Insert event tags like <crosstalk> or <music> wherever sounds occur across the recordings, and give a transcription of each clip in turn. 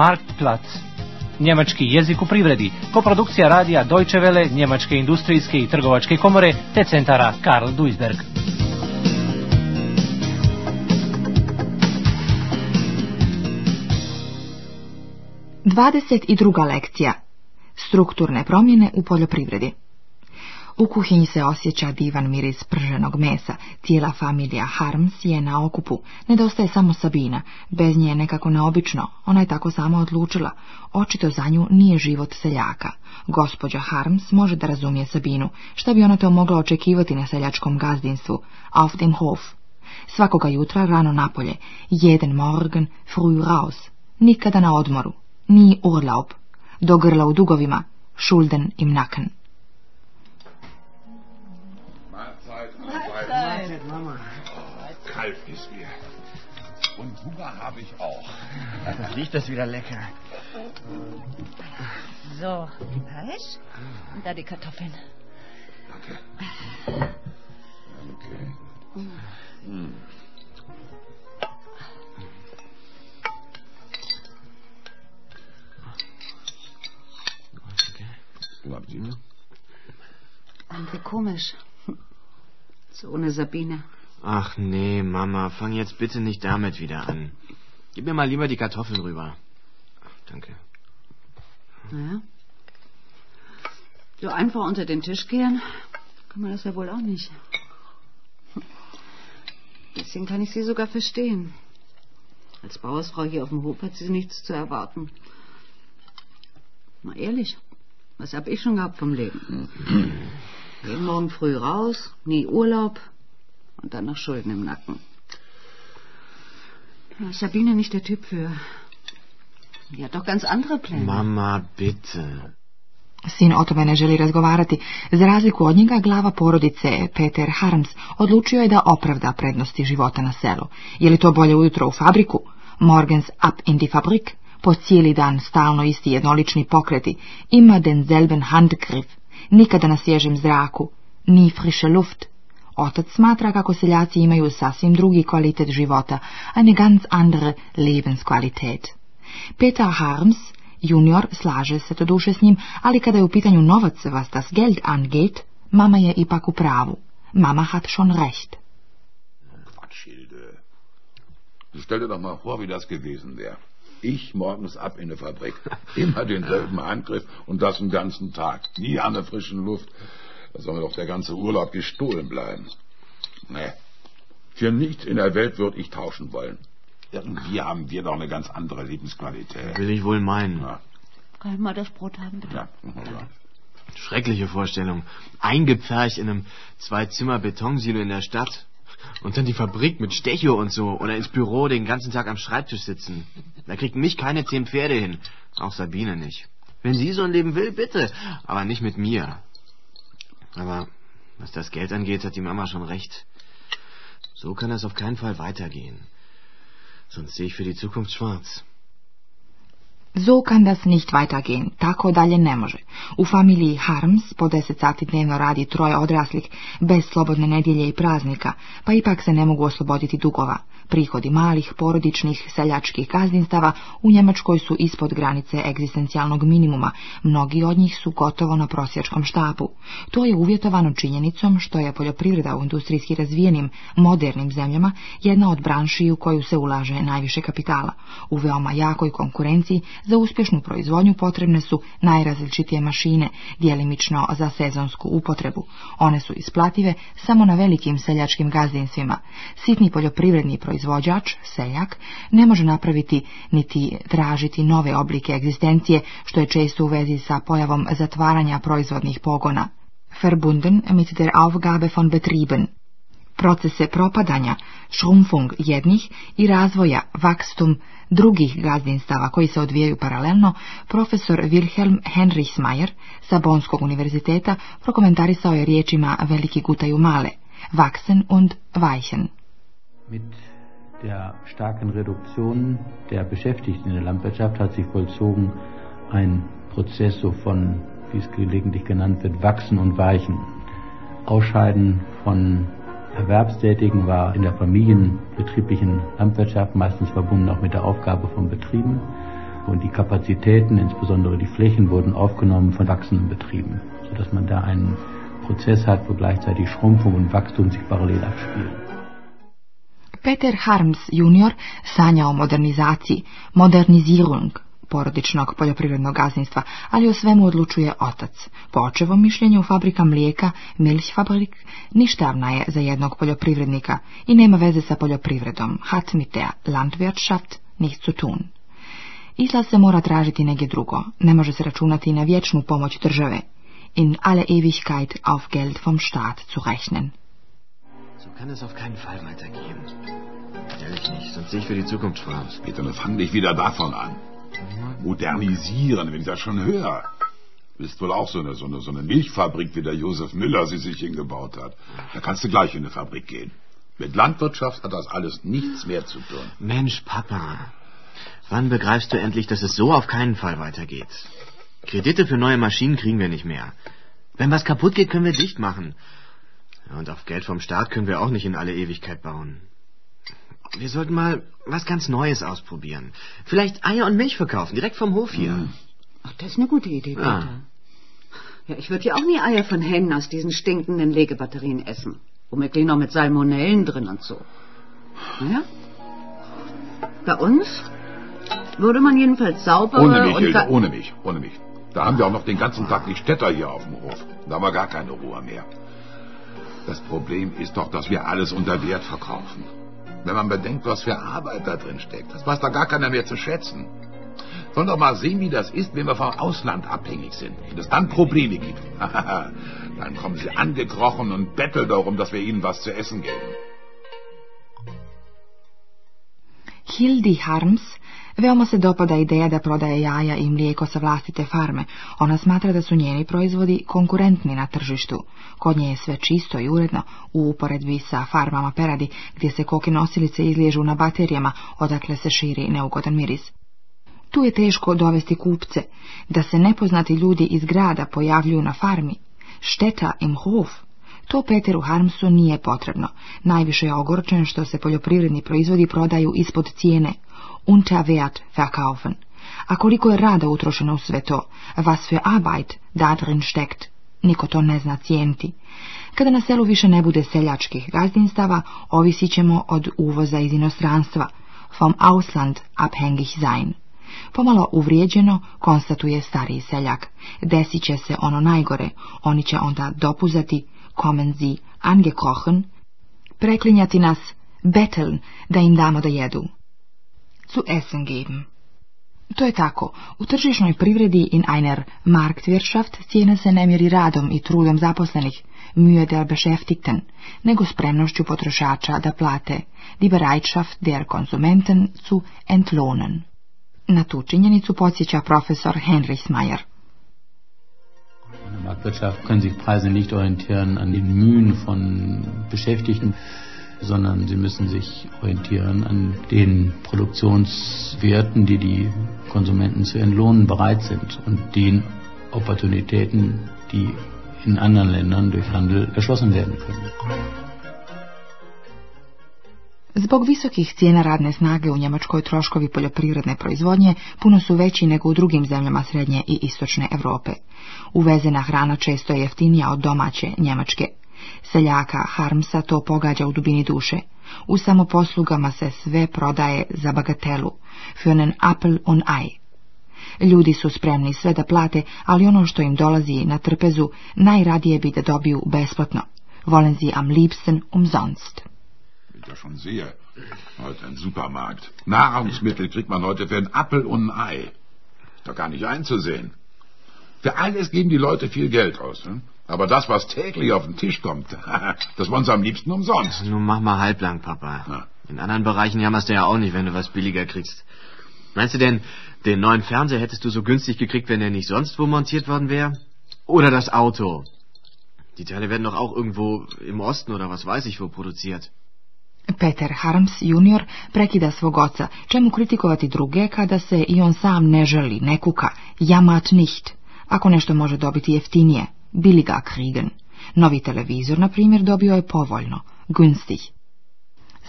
Marktplatz. Njemački jezik u privredi, koprodukcija radija Deutsche Welle, Njemačke industrijske i trgovačke komore te centara Karl Duisberg. Dvadeset i druga lekcija. Strukturne promjene u poljoprivredi. U kuhinji se osjeća divan miris prženog mesa. Cijela familija Harms je na okupu. Nedostaje samo Sabina. Bez nje je nekako neobično. Ona je tako sama odlučila. Očito za nju nije život seljaka. Gospođa Harms može da razumije Sabinu. Šta bi ona to mogla očekivati na seljačkom gazdinstvu? Auf dem Hof. Svakoga jutra rano napolje. Jeden morgen früh raus. Nikada na odmoru. Ni urlaub. Do grla u dugovima. Schulden im naken. ich auch. Dann <laughs> riecht das wieder lecker. So, Fleisch. Und da die Kartoffeln. Danke. Danke. Hm. Glaubt ihr? Danke, komisch. So ohne Sabine. Ach nee, Mama, fang jetzt bitte nicht damit wieder an. Gib mir mal lieber die Kartoffeln rüber. Danke. Naja. So einfach unter den Tisch gehen, kann man das ja wohl auch nicht. Deswegen kann ich sie sogar verstehen. Als Bauersfrau hier auf dem Hof hat sie nichts zu erwarten. Mal ehrlich, was hab ich schon gehabt vom Leben? Jeden Morgen früh raus, nie Urlaub und dann noch Schulden im Nacken. Sabine nicht der Typ für. doch ganz andere Pläne. Mama, bitte. Sin o tome ne želi razgovarati. Za razliku od njega, glava porodice Peter Harms odlučio je da opravda prednosti života na selu. Je li to bolje ujutro u fabriku? Morgens up in die Fabrik? Po cijeli dan stalno isti jednolični pokreti. Ima den selben Handgriff. Nikada na svježem zraku. Ni friše Luft. Otac smatra kako seljaci imaju sasvim drugi kvalitet života, eine ganz andere Lebensqualität. Peter Harms, junior, slaže se to duše s njim, ali kada je u pitanju novac was das Geld angeht, mama je ipak u pravu. Mama hat schon recht. Quatschilde. Stell dir doch mal vor, wie das gewesen wäre. Ich morgens ab in der Fabrik. <laughs> Immer denselben Angriff und das den ganzen Tag. Nie an der frischen Luft. Da soll mir doch der ganze Urlaub gestohlen bleiben. Nee, für nichts in der Welt würde ich tauschen wollen. Irgendwie haben wir doch eine ganz andere Lebensqualität. Will ich wohl meinen. Ja. Kann ich mal das Brot haben, bitte? Ja. ja. Schreckliche Vorstellung. Eingepfercht in einem Zwei-Zimmer-Betonsilo in der Stadt. Und dann die Fabrik mit Stecho und so. Oder ins Büro den ganzen Tag am Schreibtisch sitzen. Da kriegt mich keine zehn Pferde hin. Auch Sabine nicht. Wenn sie so ein Leben will, bitte. Aber nicht mit mir. Aber was das Geld angeht, hat die Mama schon recht. So kann das auf keinen Fall weitergehen. Sonst sehe ich für die Zukunft schwarz. So kann das nicht weitergehen, tako dalje ne može. U familiji Harms po deset sati dnevno radi troje odraslih, bez slobodne nedjelje i praznika, pa ipak se ne mogu osloboditi dugova. Prihodi malih, porodičnih, seljačkih gazdinstava u Njemačkoj su ispod granice egzistencijalnog minimuma, mnogi od njih su gotovo na prosječkom štapu. To je uvjetovano činjenicom što je poljoprivreda u industrijski razvijenim, modernim zemljama jedna od branši u koju se ulaže najviše kapitala. U veoma jakoj konkurenciji za uspješnu proizvodnju potrebne su najrazličitije mašine, dijelimično za sezonsku upotrebu. One su isplative samo na velikim seljačkim gazdinstvima. Sitni poljoprivredni proizvođač, seljak, ne može napraviti niti tražiti nove oblike egzistencije, što je često u vezi sa pojavom zatvaranja proizvodnih pogona. Verbunden mit der Aufgabe von Betrieben. procese propadanja, šrumfung jednih i razvoja vakstum drugih gazdinstava koji se odvijaju paralelno, profesor Wilhelm Henrich Mayer sa Bonskog univerziteta prokomentarisao je riječima Veliki gutaju male, wachsen und weichen. Mit der starken Reduktion der Beschäftigten in der Landwirtschaft hat sich vollzogen ein Prozess so von, wie es gelegentlich genannt wird, wachsen und weichen. Ausscheiden von Erwerbstätigen war in der familienbetrieblichen Landwirtschaft meistens verbunden auch mit der Aufgabe von Betrieben. Und die Kapazitäten, insbesondere die Flächen, wurden aufgenommen von wachsenden Betrieben, sodass man da einen Prozess hat, wo gleichzeitig Schrumpfung und Wachstum sich parallel abspielen. Peter Harms junior sanja o Modernisierung, porodičnog poljoprivrednog gazdinstva, ali o svemu odlučuje otac. Po očevom mišljenju fabrika mlijeka, Milchfabrik, ništavna je za jednog poljoprivrednika i nema veze sa poljoprivredom, hat mit der Landwirtschaft nichts zu tun. Isla se mora tražiti negdje drugo, ne može se računati na vječnu pomoć države. In alle Ewigkeit auf Geld vom Staat zu rechnen. So kann es auf keinen Fall weitergehen. Ehrlich nicht, sonst sehe ich für die Zukunft voraus. Peter, dann fang dich wieder davon an. modernisieren, wenn ich das schon höre. Ist wohl auch so eine, so, eine, so eine Milchfabrik, wie der Josef Müller sie sich hingebaut hat. Da kannst du gleich in eine Fabrik gehen. Mit Landwirtschaft hat das alles nichts mehr zu tun. Mensch, Papa, wann begreifst du endlich, dass es so auf keinen Fall weitergeht? Kredite für neue Maschinen kriegen wir nicht mehr. Wenn was kaputt geht, können wir dicht machen. Und auf Geld vom Staat können wir auch nicht in alle Ewigkeit bauen. Wir sollten mal was ganz Neues ausprobieren. Vielleicht Eier und Milch verkaufen, direkt vom Hof hier. Hm. Ach, das ist eine gute Idee, ah. Peter. Ja. ja, ich würde ja auch nie Eier von Hennen aus diesen stinkenden Legebatterien essen. Womöglich noch mit Salmonellen drin und so. Naja. Bei uns würde man jedenfalls sauber Ohne mich, Hilde, ohne mich, ohne mich. Da haben wir auch noch den ganzen Tag die Städter hier auf dem Hof. Da haben wir gar keine Ruhe mehr. Das Problem ist doch, dass wir alles unter Wert verkaufen. Wenn man bedenkt, was für Arbeit da drin steckt. Das weiß da gar keiner mehr zu schätzen. Sollen doch mal sehen, wie das ist, wenn wir vom Ausland abhängig sind. Wenn es dann Probleme gibt. <laughs> dann kommen sie angekrochen und betteln darum, dass wir ihnen was zu essen geben. Hildi Harms Veoma se dopada ideja da prodaje jaja i mlijeko sa vlastite farme. Ona smatra da su njeni proizvodi konkurentni na tržištu. Kod nje je sve čisto i uredno, u uporedbi sa farmama peradi, gdje se koke nosilice izliježu na baterijama, odakle se širi neugodan miris. Tu je teško dovesti kupce, da se nepoznati ljudi iz grada pojavljuju na farmi. Šteta im hof. To Peteru Harmsu nije potrebno. Najviše je ogorčen što se poljoprivredni proizvodi prodaju ispod cijene. Unterwert verkaufen. A koliko je rada utrošeno u sve to, was für Arbeit da drin steckt, niko to ne zna cijenti. Kada na selu više ne bude seljačkih gazdinstava, ovisit ćemo od uvoza iz inostranstva, vom Ausland abhängig sein. Pomalo uvrijeđeno, konstatuje stariji seljak. Desit će se ono najgore, oni će onda dopuzati, kommen sie angekrochen, preklinjati nas, beteln, da im damo da jedu. zu essen geben. To je tako. U tržišnoj privredi in einer Marktwirtschaft cijena se ne mjeri radom i trudom zaposlenih, Mühe der Beschäftigten, nego spremnošću potrošača da plate, die Bereitschaft der Konsumenten zu entlohnen. Na tu činjenicu podsjeća profesor Henrichsmeier. In der Marktwirtschaft können sich Preise nicht orientieren an den Mühen von Beschäftigten. sondern sie müssen sich orientieren an den Produktionswerten, die die Konsumenten zu entlohnen bereit sind und den Opportunitäten, die in anderen Ländern durch Handel erschlossen werden können. Zbog visokih cijena radne snage u Njemačkoj troškovi poljoprivredne proizvodnje puno su veći nego u drugim zemljama srednje i istočne Europe. Uvezena hrana često je jeftinija od domaće njemačke Seljaka Harmsa to pogađa u dubini duše. U samoposlugama se sve prodaje za bagatelu. Für apel Apple on Ei. Ljudi su spremni sve da plate, ali ono što im dolazi na trpezu najradije bi da dobiju besplatno. Volen sie am liebsten umsonst. ja schon sehe. Heute ein Supermarkt. Nahrungsmittel kriegt man heute für ein Apfel und ein Ei. Ist doch gar nicht einzusehen. Für alles geben die Leute viel Geld aus. Hm? Aber das, was täglich auf den Tisch kommt, <laughs> das wollen sie am liebsten umsonst. Nun mach mal halblang, Papa. Ja. In anderen Bereichen jammerst du ja auch nicht, wenn du was billiger kriegst. Meinst du denn, den neuen Fernseher hättest du so günstig gekriegt, wenn er nicht sonst wo montiert worden wäre? Oder das Auto? Die Teile werden doch auch irgendwo im Osten oder was weiß ich wo produziert. Peter Harms junior prekida svog oca, čemu kritikovati druge kada se i on sam ne želi, ne kuka, jamat nicht. ako nešto može dobiti jeftinije, bili ga krigen. Novi televizor, na primjer, dobio je povoljno, günstig.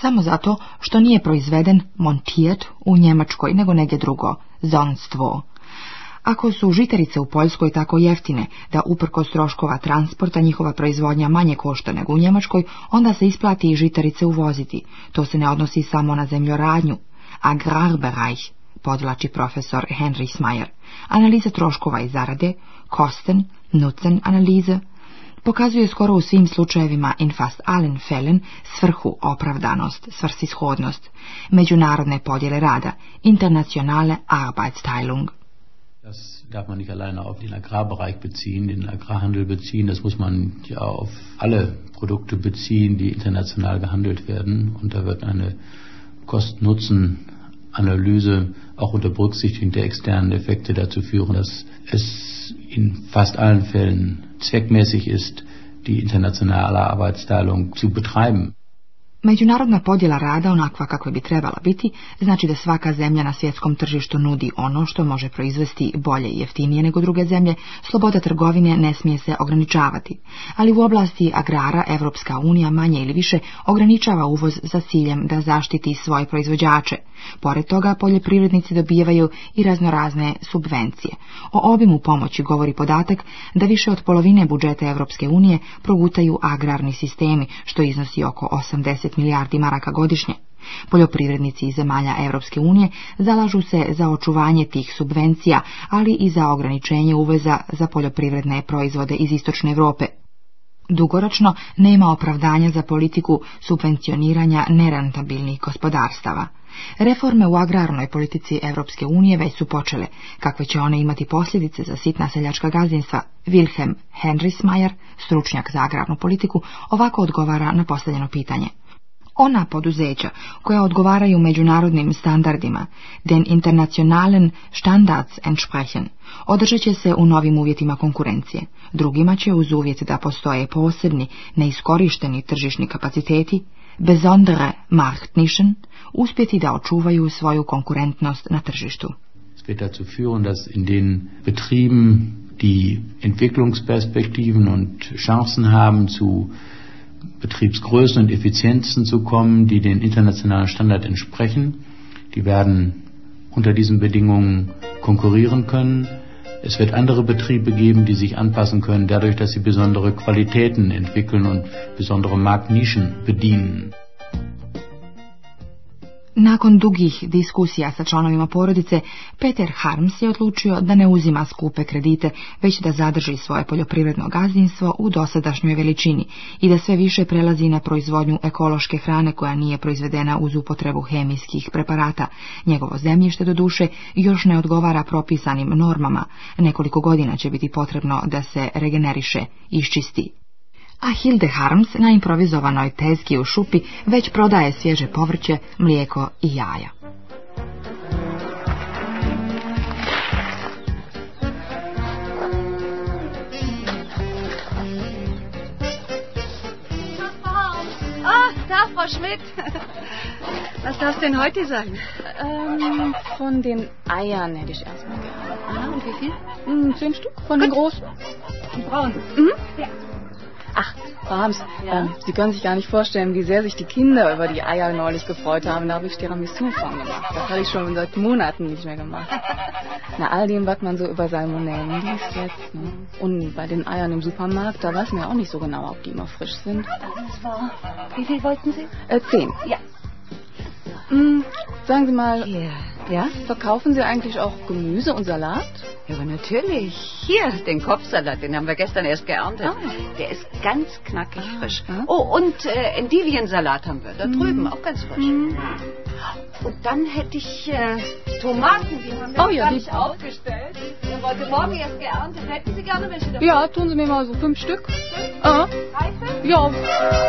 Samo zato što nije proizveden montiert u Njemačkoj, nego negdje drugo, zonstvo. Ako su žitarice u Poljskoj tako jeftine da uprkos troškova transporta njihova proizvodnja manje košta nego u Njemačkoj, onda se isplati i žitarice uvoziti. To se ne odnosi samo na zemljoradnju, agrarbereich, podlači profesor Henry Smajer. Analiza troškova i zarade, Kosten, Nucen analiza, pokazuje skoro u svim slučajevima in fast allen fällen svrhu opravdanost, svrsishodnost, međunarodne podjele rada, internacionale Arbeitsteilung. Das darf man nicht alleine auf den Agrarbereich beziehen, den Agrarhandel beziehen, das muss man ja auf alle Produkte beziehen, die international gehandelt werden. Und da wird eine Kosten-Nutzen-Analyse auch unter Berücksichtigung der externen Effekte dazu führen, dass es in fast allen Fällen zweckmäßig ist, die internationale Arbeitsteilung zu betreiben. Međunarodna podjela rada onakva kakva bi trebala biti, znači da svaka zemlja na svjetskom tržištu nudi ono što može proizvesti bolje i jeftinije nego druge zemlje, sloboda trgovine ne smije se ograničavati. Ali u oblasti agrara Evropska unija manje ili više ograničava uvoz za ciljem da zaštiti svoje proizvođače. Pored toga poljoprivrednici dobijevaju i raznorazne subvencije. O obimu pomoći govori podatak da više od polovine budžeta Evropske unije progutaju agrarni sistemi, što iznosi oko 80 milijardi maraka godišnje. Poljoprivrednici iz zemalja Europske unije zalažu se za očuvanje tih subvencija, ali i za ograničenje uveza za poljoprivredne proizvode iz istočne Europe. Dugoročno nema opravdanja za politiku subvencioniranja nerantabilnih gospodarstava. Reforme u agrarnoj politici Europske unije već su počele. Kakve će one imati posljedice za sitna seljačka gazdinstva? Wilhelm Henrismayer, stručnjak za agrarnu politiku, ovako odgovara na postavljeno pitanje ona poduzeća koja odgovaraju međunarodnim standardima, den internacionalen standards entsprechen, održat će se u novim uvjetima konkurencije. Drugima će uz uvjet da postoje posebni, neiskorišteni tržišni kapaciteti, besondere Marktnischen, uspjeti da očuvaju svoju konkurentnost na tržištu. führen, in den Betrieben, die Entwicklungsperspektiven und Chancen haben zu Betriebsgrößen und Effizienzen zu kommen, die den internationalen Standard entsprechen. Die werden unter diesen Bedingungen konkurrieren können. Es wird andere Betriebe geben, die sich anpassen können, dadurch, dass sie besondere Qualitäten entwickeln und besondere Marktnischen bedienen. Nakon dugih diskusija sa članovima porodice, Peter Harms je odlučio da ne uzima skupe kredite, već da zadrži svoje poljoprivredno gazdinstvo u dosadašnjoj veličini i da sve više prelazi na proizvodnju ekološke hrane koja nije proizvedena uz upotrebu hemijskih preparata. Njegovo zemljište do duše još ne odgovara propisanim normama. Nekoliko godina će biti potrebno da se regeneriše, iščisti a Hilde Harms na improvizovanoj tezgi u šupi već prodaje svježe povrće, mlijeko i jaja. Frau Schmidt. Was darf denn heute sein? Ähm, von den Eiern hätte ich erstmal gerne. Ah, und wie viel? Hm, zehn Stück von Gut. den großen. Die braunen? Mhm. Ja. Ach, Brahms, ja? ähm, Sie können sich gar nicht vorstellen, wie sehr sich die Kinder über die Eier neulich gefreut haben. Da habe ich Tiramisu von gemacht. Das habe ich schon seit Monaten nicht mehr gemacht. Na, all dem, was man so über Salmonellen liest jetzt. Ne? Und bei den Eiern im Supermarkt, da weiß man ja auch nicht so genau, ob die immer frisch sind. Wie viel wollten Sie? Äh, zehn. Ja. Hm, sagen Sie mal... Yeah. Ja? Verkaufen Sie eigentlich auch Gemüse und Salat? Ja, aber natürlich. Hier, den Kopfsalat, den haben wir gestern erst geerntet. Ah. Der ist ganz knackig ah. frisch. Ah. Oh, und äh, Endivien-Salat haben wir da mm. drüben, auch ganz frisch. Mm. Und dann hätte ich äh, Tomaten, die haben wir oh, ja, gar nicht aufgestellt. Wir heute morgen erst geerntet. Hätten Sie gerne welche davon? Ja, tun Sie mir mal so fünf Stück. Fünf? Ah. Reife? Ja,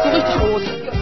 so richtig groß. Ja.